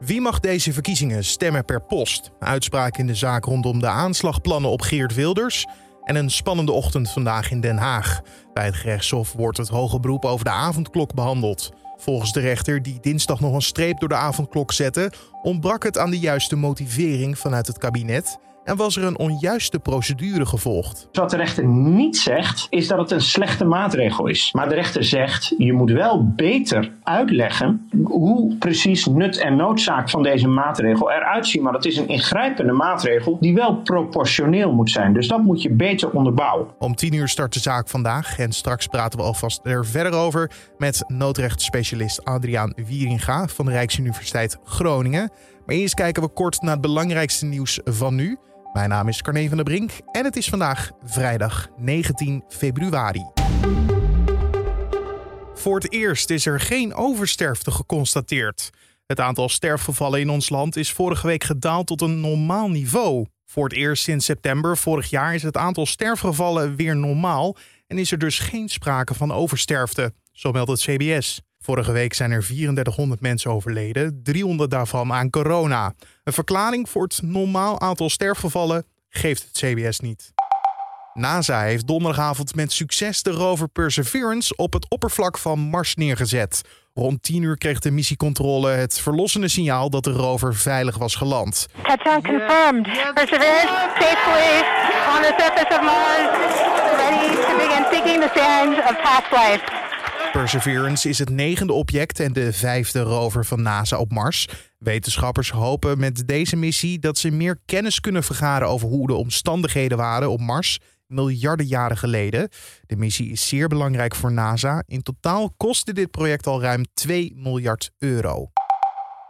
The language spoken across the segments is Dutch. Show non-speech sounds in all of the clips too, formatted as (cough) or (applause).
Wie mag deze verkiezingen stemmen per post? Uitspraak in de zaak rondom de aanslagplannen op Geert Wilders. En een spannende ochtend vandaag in Den Haag. Bij het gerechtshof wordt het hoge beroep over de avondklok behandeld. Volgens de rechter, die dinsdag nog een streep door de avondklok zette, ontbrak het aan de juiste motivering vanuit het kabinet en was er een onjuiste procedure gevolgd. Wat de rechter niet zegt, is dat het een slechte maatregel is. Maar de rechter zegt, je moet wel beter uitleggen hoe precies nut en noodzaak van deze maatregel eruit zien. Maar het is een ingrijpende maatregel die wel proportioneel moet zijn. Dus dat moet je beter onderbouwen. Om tien uur start de zaak vandaag en straks praten we alvast er verder over met noodrechtsspecialist Adriaan Wieringa van de Rijksuniversiteit Groningen. Maar eerst kijken we kort naar het belangrijkste nieuws van nu. Mijn naam is Carne van der Brink en het is vandaag vrijdag 19 februari. Voor het eerst is er geen oversterfte geconstateerd. Het aantal sterfgevallen in ons land is vorige week gedaald tot een normaal niveau. Voor het eerst sinds september vorig jaar is het aantal sterfgevallen weer normaal en is er dus geen sprake van oversterfte, zo meldt het CBS. Vorige week zijn er 3400 mensen overleden, 300 daarvan aan corona. Een verklaring voor het normaal aantal sterfgevallen geeft het CBS niet. NASA heeft donderdagavond met succes de rover Perseverance op het oppervlak van Mars neergezet. Rond 10 uur kreeg de missiecontrole het verlossende signaal dat de rover veilig was geland. Touchdown confirmed. Perseverance safely on the surface of Mars, ready to begin seeking the sands of past life. Perseverance is het negende object en de vijfde rover van NASA op Mars. Wetenschappers hopen met deze missie dat ze meer kennis kunnen vergaren over hoe de omstandigheden waren op Mars miljarden jaren geleden. De missie is zeer belangrijk voor NASA. In totaal kostte dit project al ruim 2 miljard euro.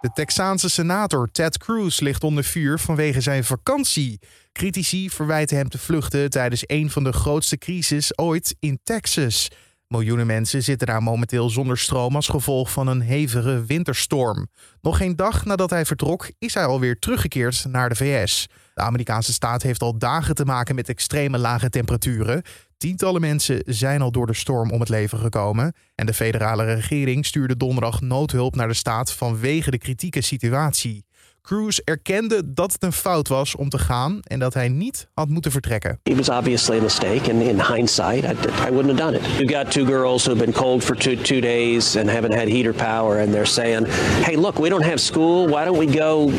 De Texaanse senator Ted Cruz ligt onder vuur vanwege zijn vakantie. Critici verwijten hem te vluchten tijdens een van de grootste crises ooit in Texas. Miljoenen mensen zitten daar momenteel zonder stroom als gevolg van een hevige winterstorm. Nog geen dag nadat hij vertrok, is hij alweer teruggekeerd naar de VS. De Amerikaanse staat heeft al dagen te maken met extreme lage temperaturen. Tientallen mensen zijn al door de storm om het leven gekomen. En de federale regering stuurde donderdag noodhulp naar de staat vanwege de kritieke situatie. Cruz erkende dat het een fout was om te gaan en dat hij niet had moeten vertrekken. It was obviously a mistake, and in hindsight, I, I wouldn't have done it. You've got two girls who've been cold for two, two days and haven't had heater power, and they're saying, "Hey, look, we don't have school. Why don't we go?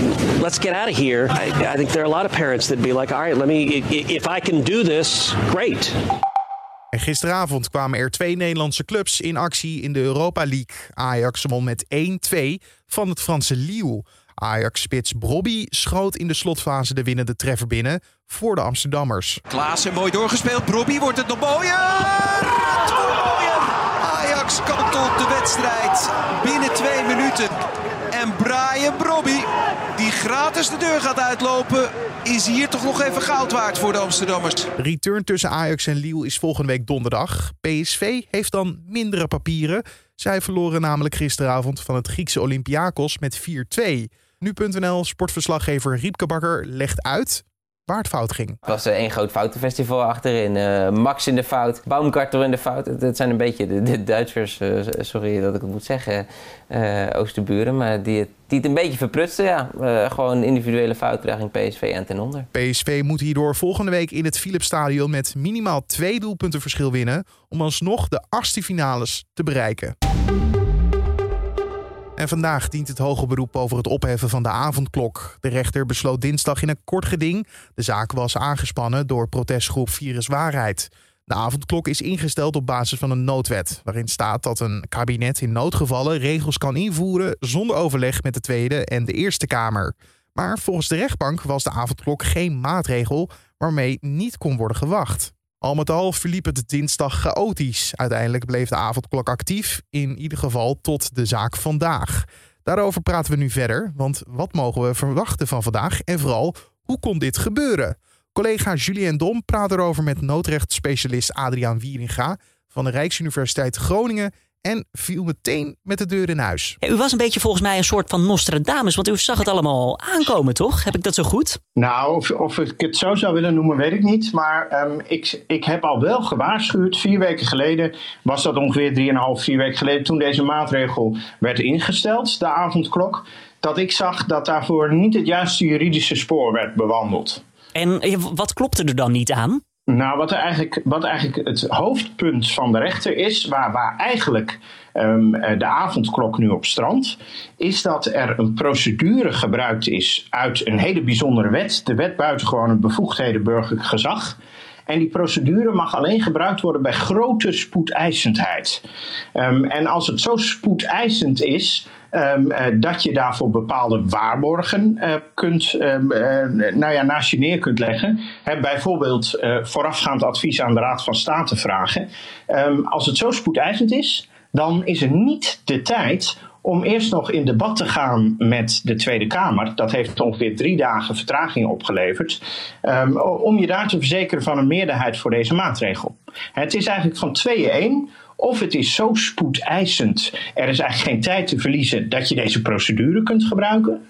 Let's get out of here." I, I think there are a lot of parents that'd be like, "All right, let me. If I can do this, great." En gisteravond kwamen er twee Nederlandse clubs in actie in de Europa League. Ajax won met 1-2 van het Franse Lille. Ajax-spits Brobby schoot in de slotfase de winnende treffer binnen voor de Amsterdammers. Klaassen mooi doorgespeeld. Brobby wordt het nog mooier. Het wordt mooier. Ajax tot de wedstrijd binnen twee minuten. En Brian Brobby, die gratis de deur gaat uitlopen, is hier toch nog even goud waard voor de Amsterdammers. Return tussen Ajax en Lille is volgende week donderdag. PSV heeft dan mindere papieren. Zij verloren namelijk gisteravond van het Griekse Olympiakos met 4-2. Nu.nl sportverslaggever Riepke Bakker legt uit waar het fout ging. Het was één groot foutenfestival achterin. Uh, Max in de fout, Baumgartel in de fout. Dat zijn een beetje de, de Duitsers, uh, sorry dat ik het moet zeggen, uh, Oosterburen. Maar die, die het een beetje verprutsten. Ja. gewoon individuele foutdraging PSV en ten onder. PSV moet hierdoor volgende week in het Philipsstadion met minimaal twee doelpunten verschil winnen... om alsnog de achtste finales te bereiken. En vandaag dient het hoge beroep over het opheffen van de avondklok. De rechter besloot dinsdag in een kort geding. De zaak was aangespannen door protestgroep Virus Waarheid. De avondklok is ingesteld op basis van een noodwet, waarin staat dat een kabinet in noodgevallen regels kan invoeren zonder overleg met de Tweede en de Eerste Kamer. Maar volgens de rechtbank was de avondklok geen maatregel waarmee niet kon worden gewacht. Al met al verliep het dinsdag chaotisch. Uiteindelijk bleef de avondklok actief, in ieder geval tot de zaak vandaag. Daarover praten we nu verder, want wat mogen we verwachten van vandaag en vooral hoe kon dit gebeuren? Collega Julien Dom praat erover met noodrechtsspecialist Adriaan Wieringa van de Rijksuniversiteit Groningen en viel meteen met de deur in huis. u was een beetje volgens mij een soort van Nostradamus, want u zag het allemaal aankomen, toch? Heb ik dat zo goed? Nou, of, of ik het zo zou willen noemen, weet ik niet. Maar um, ik, ik heb al wel gewaarschuwd, vier weken geleden, was dat ongeveer drieënhalf, vier weken geleden, toen deze maatregel werd ingesteld, de avondklok. dat ik zag dat daarvoor niet het juiste juridische spoor werd bewandeld. En eh, wat klopte er dan niet aan? Nou, wat, eigenlijk, wat eigenlijk het hoofdpunt van de rechter is, waar, waar eigenlijk um, de avondklok nu op strand, is dat er een procedure gebruikt is uit een hele bijzondere wet, de wet buitengewone bevoegdheden burgerlijk gezag. En die procedure mag alleen gebruikt worden bij grote spoedeisendheid. Um, en als het zo spoedeisend is, Um, uh, dat je daarvoor bepaalde waarborgen uh, kunt, um, uh, nou ja, naast je neer kunt leggen. Bijvoorbeeld voorafgaand advies aan de Raad van State vragen. Um, als het zo spoedeisend is, dan is er niet de tijd om eerst nog in debat te gaan met de Tweede Kamer. Dat heeft ongeveer drie dagen vertraging opgeleverd. Om je daar te verzekeren van een meerderheid voor deze maatregel. Het is eigenlijk van tweeën één. Of het is zo spoedeisend, er is eigenlijk geen tijd te verliezen dat je deze procedure kunt gebruiken.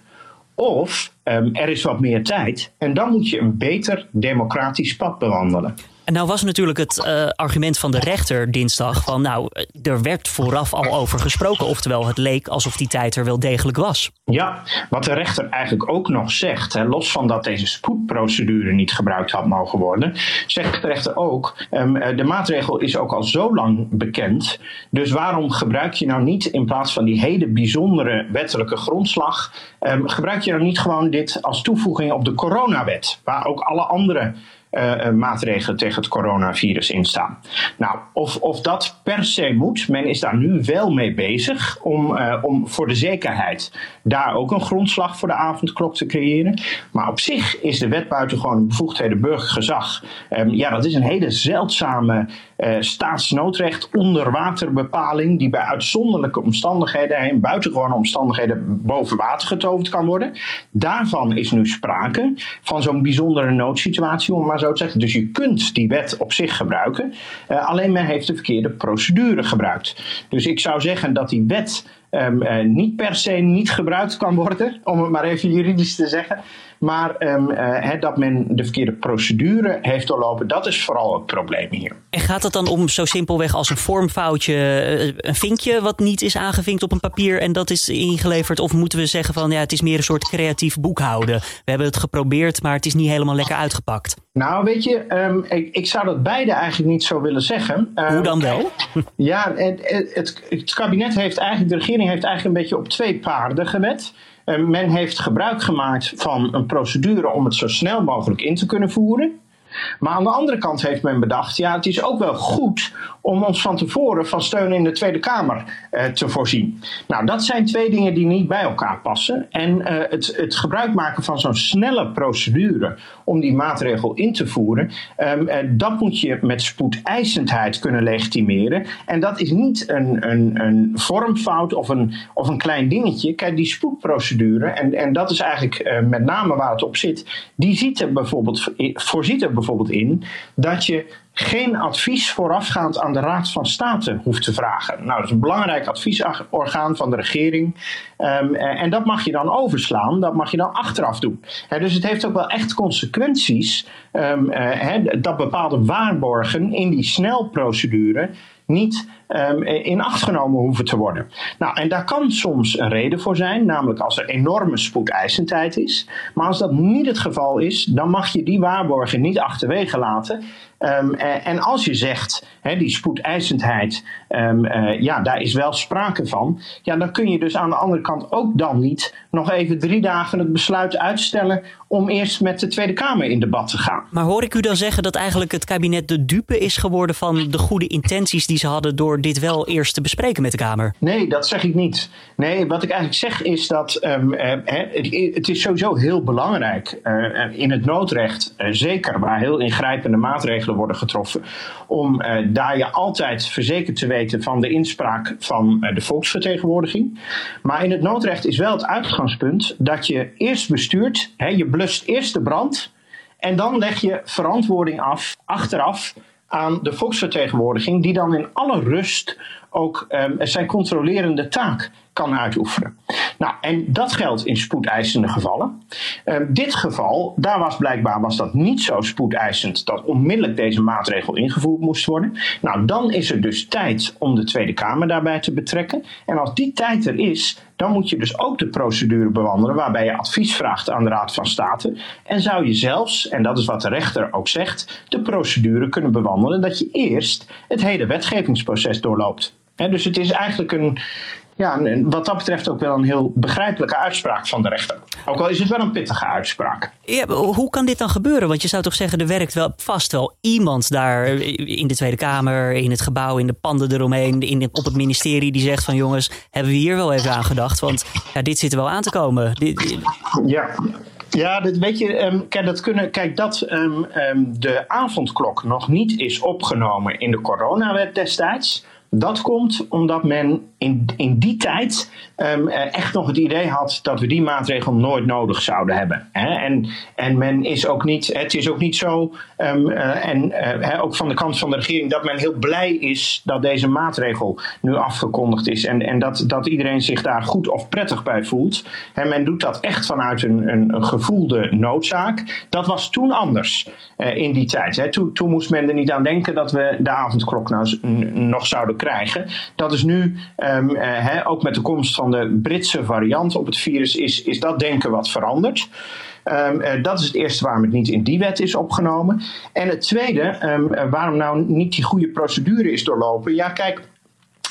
Of um, er is wat meer tijd en dan moet je een beter democratisch pad bewandelen. En nou was natuurlijk het uh, argument van de rechter dinsdag van nou, er werd vooraf al over gesproken. Oftewel, het leek alsof die tijd er wel degelijk was. Ja, wat de rechter eigenlijk ook nog zegt, hè, los van dat deze spoedprocedure niet gebruikt had mogen worden, zegt de rechter ook, um, de maatregel is ook al zo lang bekend. Dus waarom gebruik je nou niet in plaats van die hele bijzondere wettelijke grondslag, um, gebruik je nou niet gewoon dit als toevoeging op de coronawet, waar ook alle andere uh, maatregelen tegen het coronavirus in staan. Nou, of, of dat per se moet, men is daar nu wel mee bezig om, uh, om voor de zekerheid daar ook een grondslag voor de avondklok te creëren. Maar op zich is de wet buitengewoon bevoegdheden burgergezag. Um, ja, dat is een hele zeldzame uh, staatsnoodrecht onderwaterbepaling die bij uitzonderlijke omstandigheden en buitengewone omstandigheden boven water getoverd kan worden. Daarvan is nu sprake van zo'n bijzondere noodsituatie, om maar zeggen. Dus je kunt die wet op zich gebruiken, uh, alleen men heeft de verkeerde procedure gebruikt. Dus ik zou zeggen dat die wet um, uh, niet per se niet gebruikt kan worden, om het maar even juridisch te zeggen. Maar um, uh, dat men de verkeerde procedure heeft doorlopen, dat is vooral het probleem hier. En gaat het dan om zo simpelweg als een vormfoutje, een vinkje wat niet is aangevinkt op een papier en dat is ingeleverd? Of moeten we zeggen van ja, het is meer een soort creatief boekhouden? We hebben het geprobeerd, maar het is niet helemaal lekker uitgepakt. Nou, weet je, um, ik, ik, zou dat beide eigenlijk niet zo willen zeggen. Um, Hoe dan wel? (laughs) ja, het, het, het, kabinet heeft eigenlijk, de regering heeft eigenlijk een beetje op twee paarden gewet. Uh, men heeft gebruik gemaakt van een procedure om het zo snel mogelijk in te kunnen voeren. Maar aan de andere kant heeft men bedacht, ja, het is ook wel goed om ons van tevoren van steun in de Tweede Kamer eh, te voorzien. Nou, dat zijn twee dingen die niet bij elkaar passen. En eh, het, het gebruik maken van zo'n snelle procedure om die maatregel in te voeren, um, uh, dat moet je met spoedeisendheid kunnen legitimeren. En dat is niet een, een, een vormfout of een, of een klein dingetje. Kijk, die spoedprocedure, en, en dat is eigenlijk uh, met name waar het op zit, die ziet er bijvoorbeeld, voorziet er bijvoorbeeld in dat je geen advies voorafgaand aan de Raad van State hoeft te vragen. Nou, dat is een belangrijk adviesorgaan van de regering. Um, en dat mag je dan overslaan, dat mag je dan achteraf doen. Dus het heeft ook wel echt consequenties uh, he, dat bepaalde waarborgen in die snelprocedure niet um, in acht genomen hoeven te worden. Nou, en daar kan soms een reden voor zijn, namelijk als er enorme spoedeisendheid is. Maar als dat niet het geval is, dan mag je die waarborgen niet achterwege laten. Um, en als je zegt, die spoedeisendheid, um, uh, ja, daar is wel sprake van. Ja, dan kun je dus aan de andere kant ook dan niet nog even drie dagen het besluit uitstellen om eerst met de Tweede Kamer in debat te gaan. Maar hoor ik u dan zeggen dat eigenlijk het kabinet de dupe is geworden van de goede intenties die ze hadden door dit wel eerst te bespreken met de Kamer? Nee, dat zeg ik niet. Nee, wat ik eigenlijk zeg is dat um, uh, het is sowieso heel belangrijk uh, in het noodrecht, zeker waar heel ingrijpende maatregelen worden getroffen, om uh, daar je altijd verzekerd te weten van de inspraak van uh, de volksvertegenwoordiging. Maar in het noodrecht is wel het uitgangspunt dat je eerst bestuurt, hè, je blust eerst de brand en dan leg je verantwoording af achteraf aan de volksvertegenwoordiging, die dan in alle rust ook um, zijn controlerende taak kan uitoefenen. Nou, en dat geldt in spoedeisende gevallen. Um, dit geval, daar was blijkbaar was dat niet zo spoedeisend dat onmiddellijk deze maatregel ingevoerd moest worden. Nou, dan is er dus tijd om de Tweede Kamer daarbij te betrekken. En als die tijd er is, dan moet je dus ook de procedure bewandelen waarbij je advies vraagt aan de Raad van State. En zou je zelfs, en dat is wat de rechter ook zegt, de procedure kunnen bewandelen dat je eerst het hele wetgevingsproces doorloopt. Dus het is eigenlijk een, ja, wat dat betreft ook wel een heel begrijpelijke uitspraak van de rechter. Ook al is het wel een pittige uitspraak. Ja, hoe kan dit dan gebeuren? Want je zou toch zeggen, er werkt wel vast wel iemand daar in de Tweede Kamer, in het gebouw, in de panden eromheen, in op het ministerie die zegt van jongens, hebben we hier wel even aan gedacht? Want ja, dit zit er wel aan te komen. Ja, ja, weet je, um, kijk, dat kunnen, kijk, dat um, um, de avondklok nog niet is opgenomen in de coronawet destijds. Dat komt omdat men in, in die tijd um, echt nog het idee had dat we die maatregel nooit nodig zouden hebben. Hè? En, en men is ook niet, het is ook niet zo, um, uh, en uh, ook van de kant van de regering, dat men heel blij is dat deze maatregel nu afgekondigd is. En, en dat, dat iedereen zich daar goed of prettig bij voelt. En men doet dat echt vanuit een, een, een gevoelde noodzaak. Dat was toen anders in die tijd. Hè? Toen, toen moest men er niet aan denken dat we de avondklok nou nog zouden krijgen. Dat is nu, um, uh, ook met de komst van de Britse variant op het virus, is, is dat denken wat veranderd. Um, uh, dat is het eerste waarom het niet in die wet is opgenomen. En het tweede, um, waarom nou niet die goede procedure is doorlopen. Ja, kijk.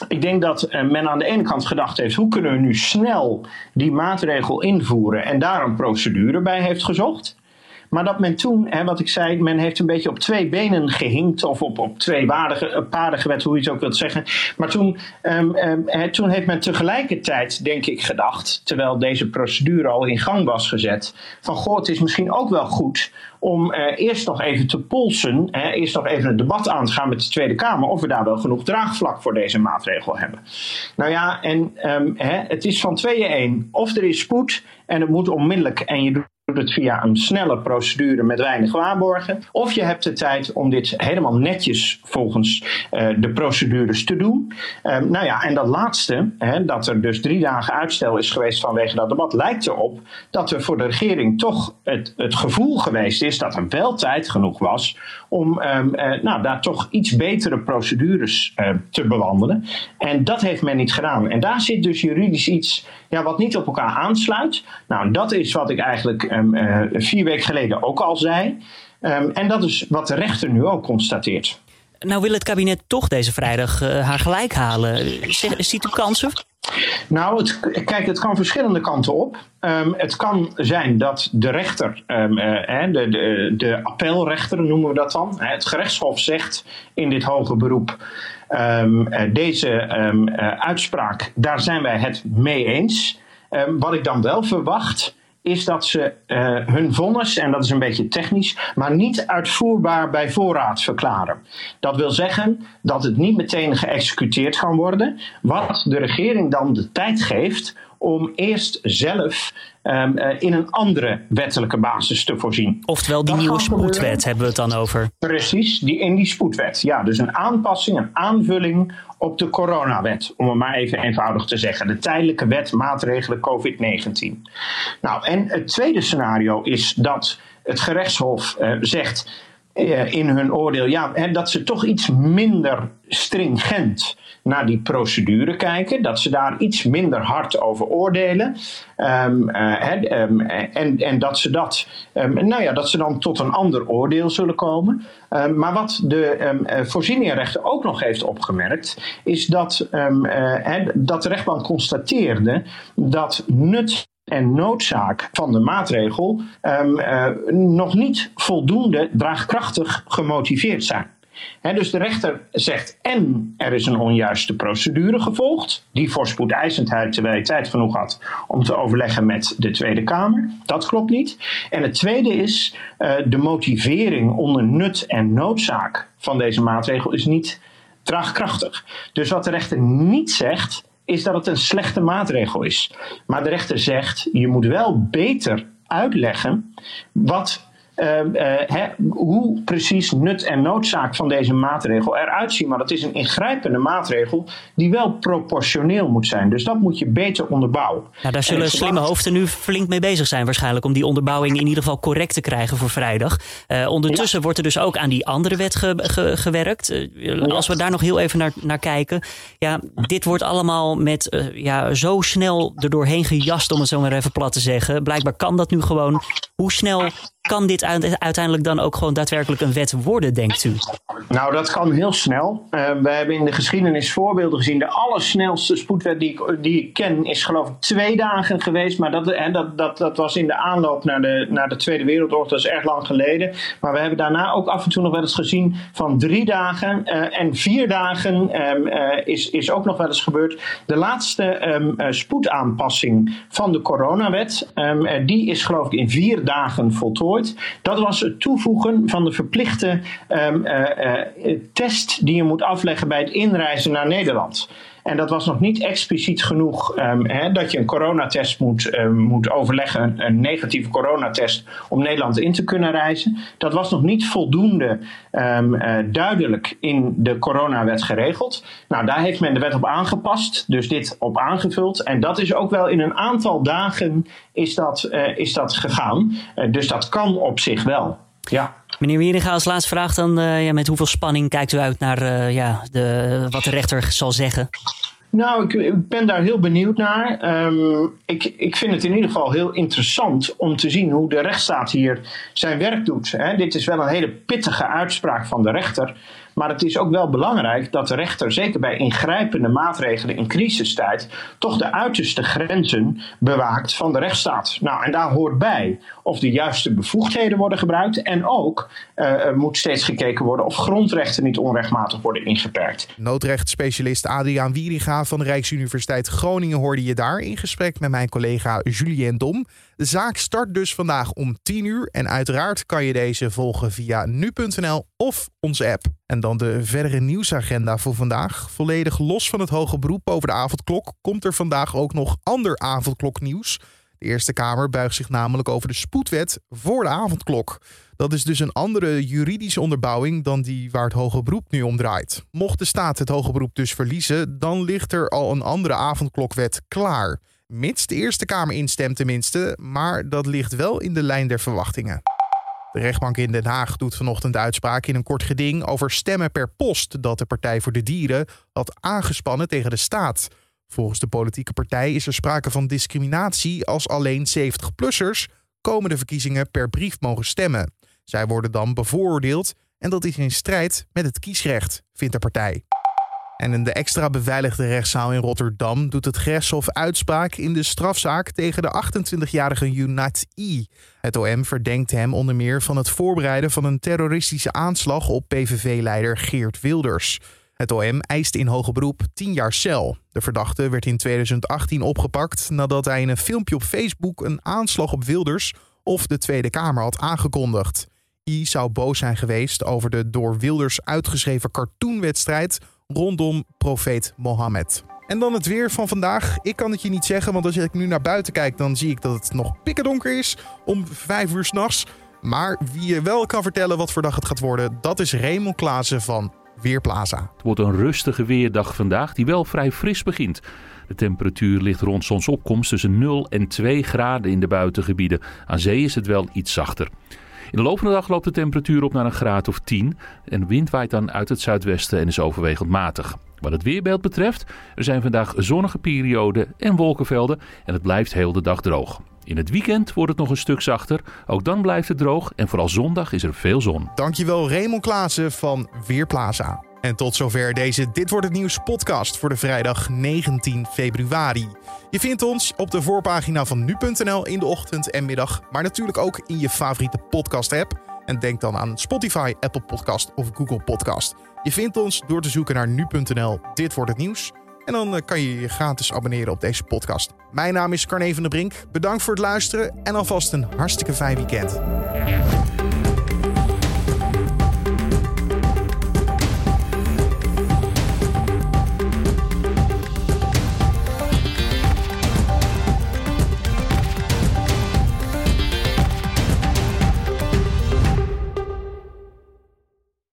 Ik denk dat men aan de ene kant gedacht heeft: hoe kunnen we nu snel die maatregel invoeren en daar een procedure bij heeft gezocht. Maar dat men toen, hè, wat ik zei, men heeft een beetje op twee benen gehinkt. Of op, op twee waardige, paarden gewet, hoe je het ook wilt zeggen. Maar toen, um, um, toen heeft men tegelijkertijd, denk ik, gedacht. Terwijl deze procedure al in gang was gezet. Van goh, het is misschien ook wel goed om uh, eerst nog even te polsen, eerst nog even een debat aan te gaan met de Tweede Kamer, of we daar wel genoeg draagvlak voor deze maatregel hebben. Nou ja, en hè, het is van tweeën één. Of er is spoed en het moet onmiddellijk en je doet het via een snelle procedure met weinig waarborgen. Of je hebt de tijd om dit helemaal netjes volgens uh, de procedures te doen. Um, nou ja, en dat laatste, hè, dat er dus drie dagen uitstel is geweest vanwege dat debat, lijkt erop dat er voor de regering toch het, het gevoel geweest is dat er wel tijd genoeg was om um, uh, nou, daar toch iets betere procedures uh, te bewandelen. En dat heeft men niet gedaan. En daar zit dus juridisch iets ja, wat niet op elkaar aansluit. Nou, dat is wat ik eigenlijk uh, vier weken geleden ook al zei. Um, en dat is wat de rechter nu ook constateert. Nou wil het kabinet toch deze vrijdag uh, haar gelijk halen. Ziet u kansen? Nou, het, kijk, het kan verschillende kanten op. Um, het kan zijn dat de rechter, um, uh, de, de, de appelrechter noemen we dat dan, het gerechtshof zegt in dit hoge beroep. Um, uh, deze uh, uitspraak, daar zijn wij het mee eens. wat ik dan wel verwacht, is dat ze uh, hun vonnis, en dat is een beetje technisch, maar niet uitvoerbaar bij voorraad verklaren. Dat wil zeggen dat het niet meteen geëxecuteerd kan worden, wat de regering dan de tijd geeft om eerst zelf um, uh, in een andere wettelijke basis te voorzien. Oftewel die dat nieuwe spoedwet hebben we het dan over. Precies, die, in die spoedwet. Ja, dus een aanpassing, een aanvulling op de coronawet, om het maar even eenvoudig te zeggen. De tijdelijke wet maatregelen COVID-19. Nou, en het tweede scenario is dat het gerechtshof uh, zegt in hun oordeel ja, dat ze toch iets minder stringent naar die procedure kijken, dat ze daar iets minder hard over oordelen. Um, uh, um, en, en dat ze dat, um, nou ja, dat ze dan tot een ander oordeel zullen komen. maar wat de voorzieningenrechter ook nog heeft opgemerkt, is dat, uh, dat de rechtbank constateerde dat nut en noodzaak van de maatregel um, uh, nog niet voldoende draagkrachtig gemotiveerd zijn. Dus de rechter zegt en er is een onjuiste procedure gevolgd, die voor spoedeisendheid terwijl je tijd genoeg had om te overleggen met de Tweede Kamer. Dat klopt niet. En het tweede is uh, de motivering onder nut en noodzaak van deze maatregel is niet draagkrachtig. Dus wat de rechter niet zegt, is dat het een slechte maatregel is. Maar de rechter zegt, je moet wel beter uitleggen wat ehm, hè, hoe precies nut en noodzaak van deze maatregel eruit zien. Maar dat is een ingrijpende maatregel die wel proportioneel moet zijn. Dus dat moet je beter onderbouwen. Nou, daar zullen slimme hoofden nu flink mee bezig zijn waarschijnlijk om die onderbouwing in ieder geval correct te krijgen voor vrijdag. ondertussen wordt er dus ook aan die andere wet gewerkt. als we daar nog heel even naar, naar kijken. Ja, dit wordt allemaal met ja, zo snel er doorheen gejast, om het zo maar even plat te zeggen. Blijkbaar kan dat nu gewoon. Hoe snel kan dit uiteindelijk dan ook gewoon daadwerkelijk een wet worden, denkt u? Nou, dat kan heel snel. Uh, we hebben in de geschiedenis voorbeelden gezien. De allersnelste spoedwet die ik, die ik ken is geloof ik twee dagen geweest. Maar dat, hè, dat, dat, dat was in de aanloop naar de, naar de Tweede Wereldoorlog. Dat is erg lang geleden. Maar we hebben daarna ook af en toe nog wel eens gezien van drie dagen. Uh, en vier dagen um, uh, is, is ook nog wel eens gebeurd. De laatste um, spoedaanpassing van de coronawet. Um, die is geloof ik in vier dagen voltooid. Dat was het toevoegen van de verplichte um, uh, test die je moet afleggen bij het inreizen naar Nederland. En dat was nog niet expliciet genoeg um, dat je een coronatest moet, um, moet overleggen, een, negatieve coronatest, om Nederland in te kunnen reizen. Dat was nog niet voldoende um, uh, duidelijk in de coronawet geregeld. Nou, daar heeft men de wet op aangepast, dus dit op aangevuld. En dat is ook wel in een aantal dagen is dat, uh, is dat gegaan. Uh, dus dat kan op zich wel. Ja. Meneer Wieringa, als laatste vraag dan, uh, ja, met hoeveel spanning kijkt u uit naar uh, ja, de, wat de rechter zal zeggen? Nou, ik, ben daar heel benieuwd naar. Um, ik, ik vind het in ieder geval heel interessant om te zien hoe de rechtsstaat hier zijn werk doet. Hè. Dit is wel een hele pittige uitspraak van de rechter. Maar het is ook wel belangrijk dat de rechter, zeker bij ingrijpende maatregelen in crisistijd, toch de uiterste grenzen bewaakt van de rechtsstaat. Nou, en daar hoort bij of de juiste bevoegdheden worden gebruikt. En ook uh, moet steeds gekeken worden of grondrechten niet onrechtmatig worden ingeperkt. Noodrechtsspecialist Adriaan Wieriga van de Rijksuniversiteit Groningen hoorde je daar in gesprek met mijn collega Julien Dom. De zaak start dus vandaag om 10 uur en uiteraard kan je deze volgen via nu.nl of onze app. En dan de verdere nieuwsagenda voor vandaag. Volledig los van het hoge beroep over de avondklok komt er vandaag ook nog ander avondkloknieuws. De Eerste Kamer buigt zich namelijk over de spoedwet voor de avondklok. Dat is dus een andere juridische onderbouwing dan die waar het hoge beroep nu om draait. Mocht de staat het hoge beroep dus verliezen, dan ligt er al een andere avondklokwet klaar. Mits de Eerste Kamer instemt tenminste, maar dat ligt wel in de lijn der verwachtingen. De rechtbank in Den Haag doet vanochtend uitspraak in een kort geding over stemmen per post dat de Partij voor de Dieren had aangespannen tegen de staat. Volgens de politieke partij is er sprake van discriminatie als alleen 70-plussers komende verkiezingen per brief mogen stemmen. Zij worden dan bevooroordeeld en dat is in strijd met het kiesrecht, vindt de partij. En in de extra beveiligde rechtszaal in Rotterdam doet het gerechtshof uitspraak in de strafzaak tegen de 28-jarige Unat I. Het OM verdenkt hem onder meer van het voorbereiden van een terroristische aanslag op PVV-leider Geert Wilders. Het OM eist in hoger beroep 10 jaar cel. De verdachte werd in 2018 opgepakt nadat hij in een filmpje op Facebook een aanslag op Wilders of de Tweede Kamer had aangekondigd. I zou boos zijn geweest over de door Wilders uitgeschreven cartoonwedstrijd rondom profeet Mohammed. En dan het weer van vandaag. Ik kan het je niet zeggen, want als ik nu naar buiten kijk, dan zie ik dat het nog pikkerdonker is om 5 uur s'nachts. Maar wie je wel kan vertellen wat voor dag het gaat worden, dat is Raymond Klaassen van Weerplaza. Het wordt een rustige weerdag vandaag, die wel vrij fris begint. De temperatuur ligt rond zonsopkomst tussen 0 en 2 graden in de buitengebieden. Aan zee is het wel iets zachter. In de loop van de dag loopt de temperatuur op naar een graad of 10 en wind waait dan uit het zuidwesten en is overwegend matig. Wat het weerbeeld betreft, er zijn vandaag zonnige perioden en wolkenvelden en het blijft heel de dag droog. In het weekend wordt het nog een stuk zachter. Ook dan blijft het droog en vooral zondag is er veel zon. Dankjewel Raymond Klaassen van Weerplaza. En tot zover deze Dit wordt het nieuws podcast voor de vrijdag 19 februari. Je vindt ons op de voorpagina van nu.nl in de ochtend en middag, maar natuurlijk ook in je favoriete podcast app. En denk dan aan Spotify, Apple Podcast of Google Podcast. Je vindt ons door te zoeken naar nu.nl Dit wordt het nieuws. En dan eh, kan je je gratis abonneren op deze podcast. Mijn naam is Carne van der Brink. Bedankt voor het luisteren en alvast een hartstikke fijn weekend.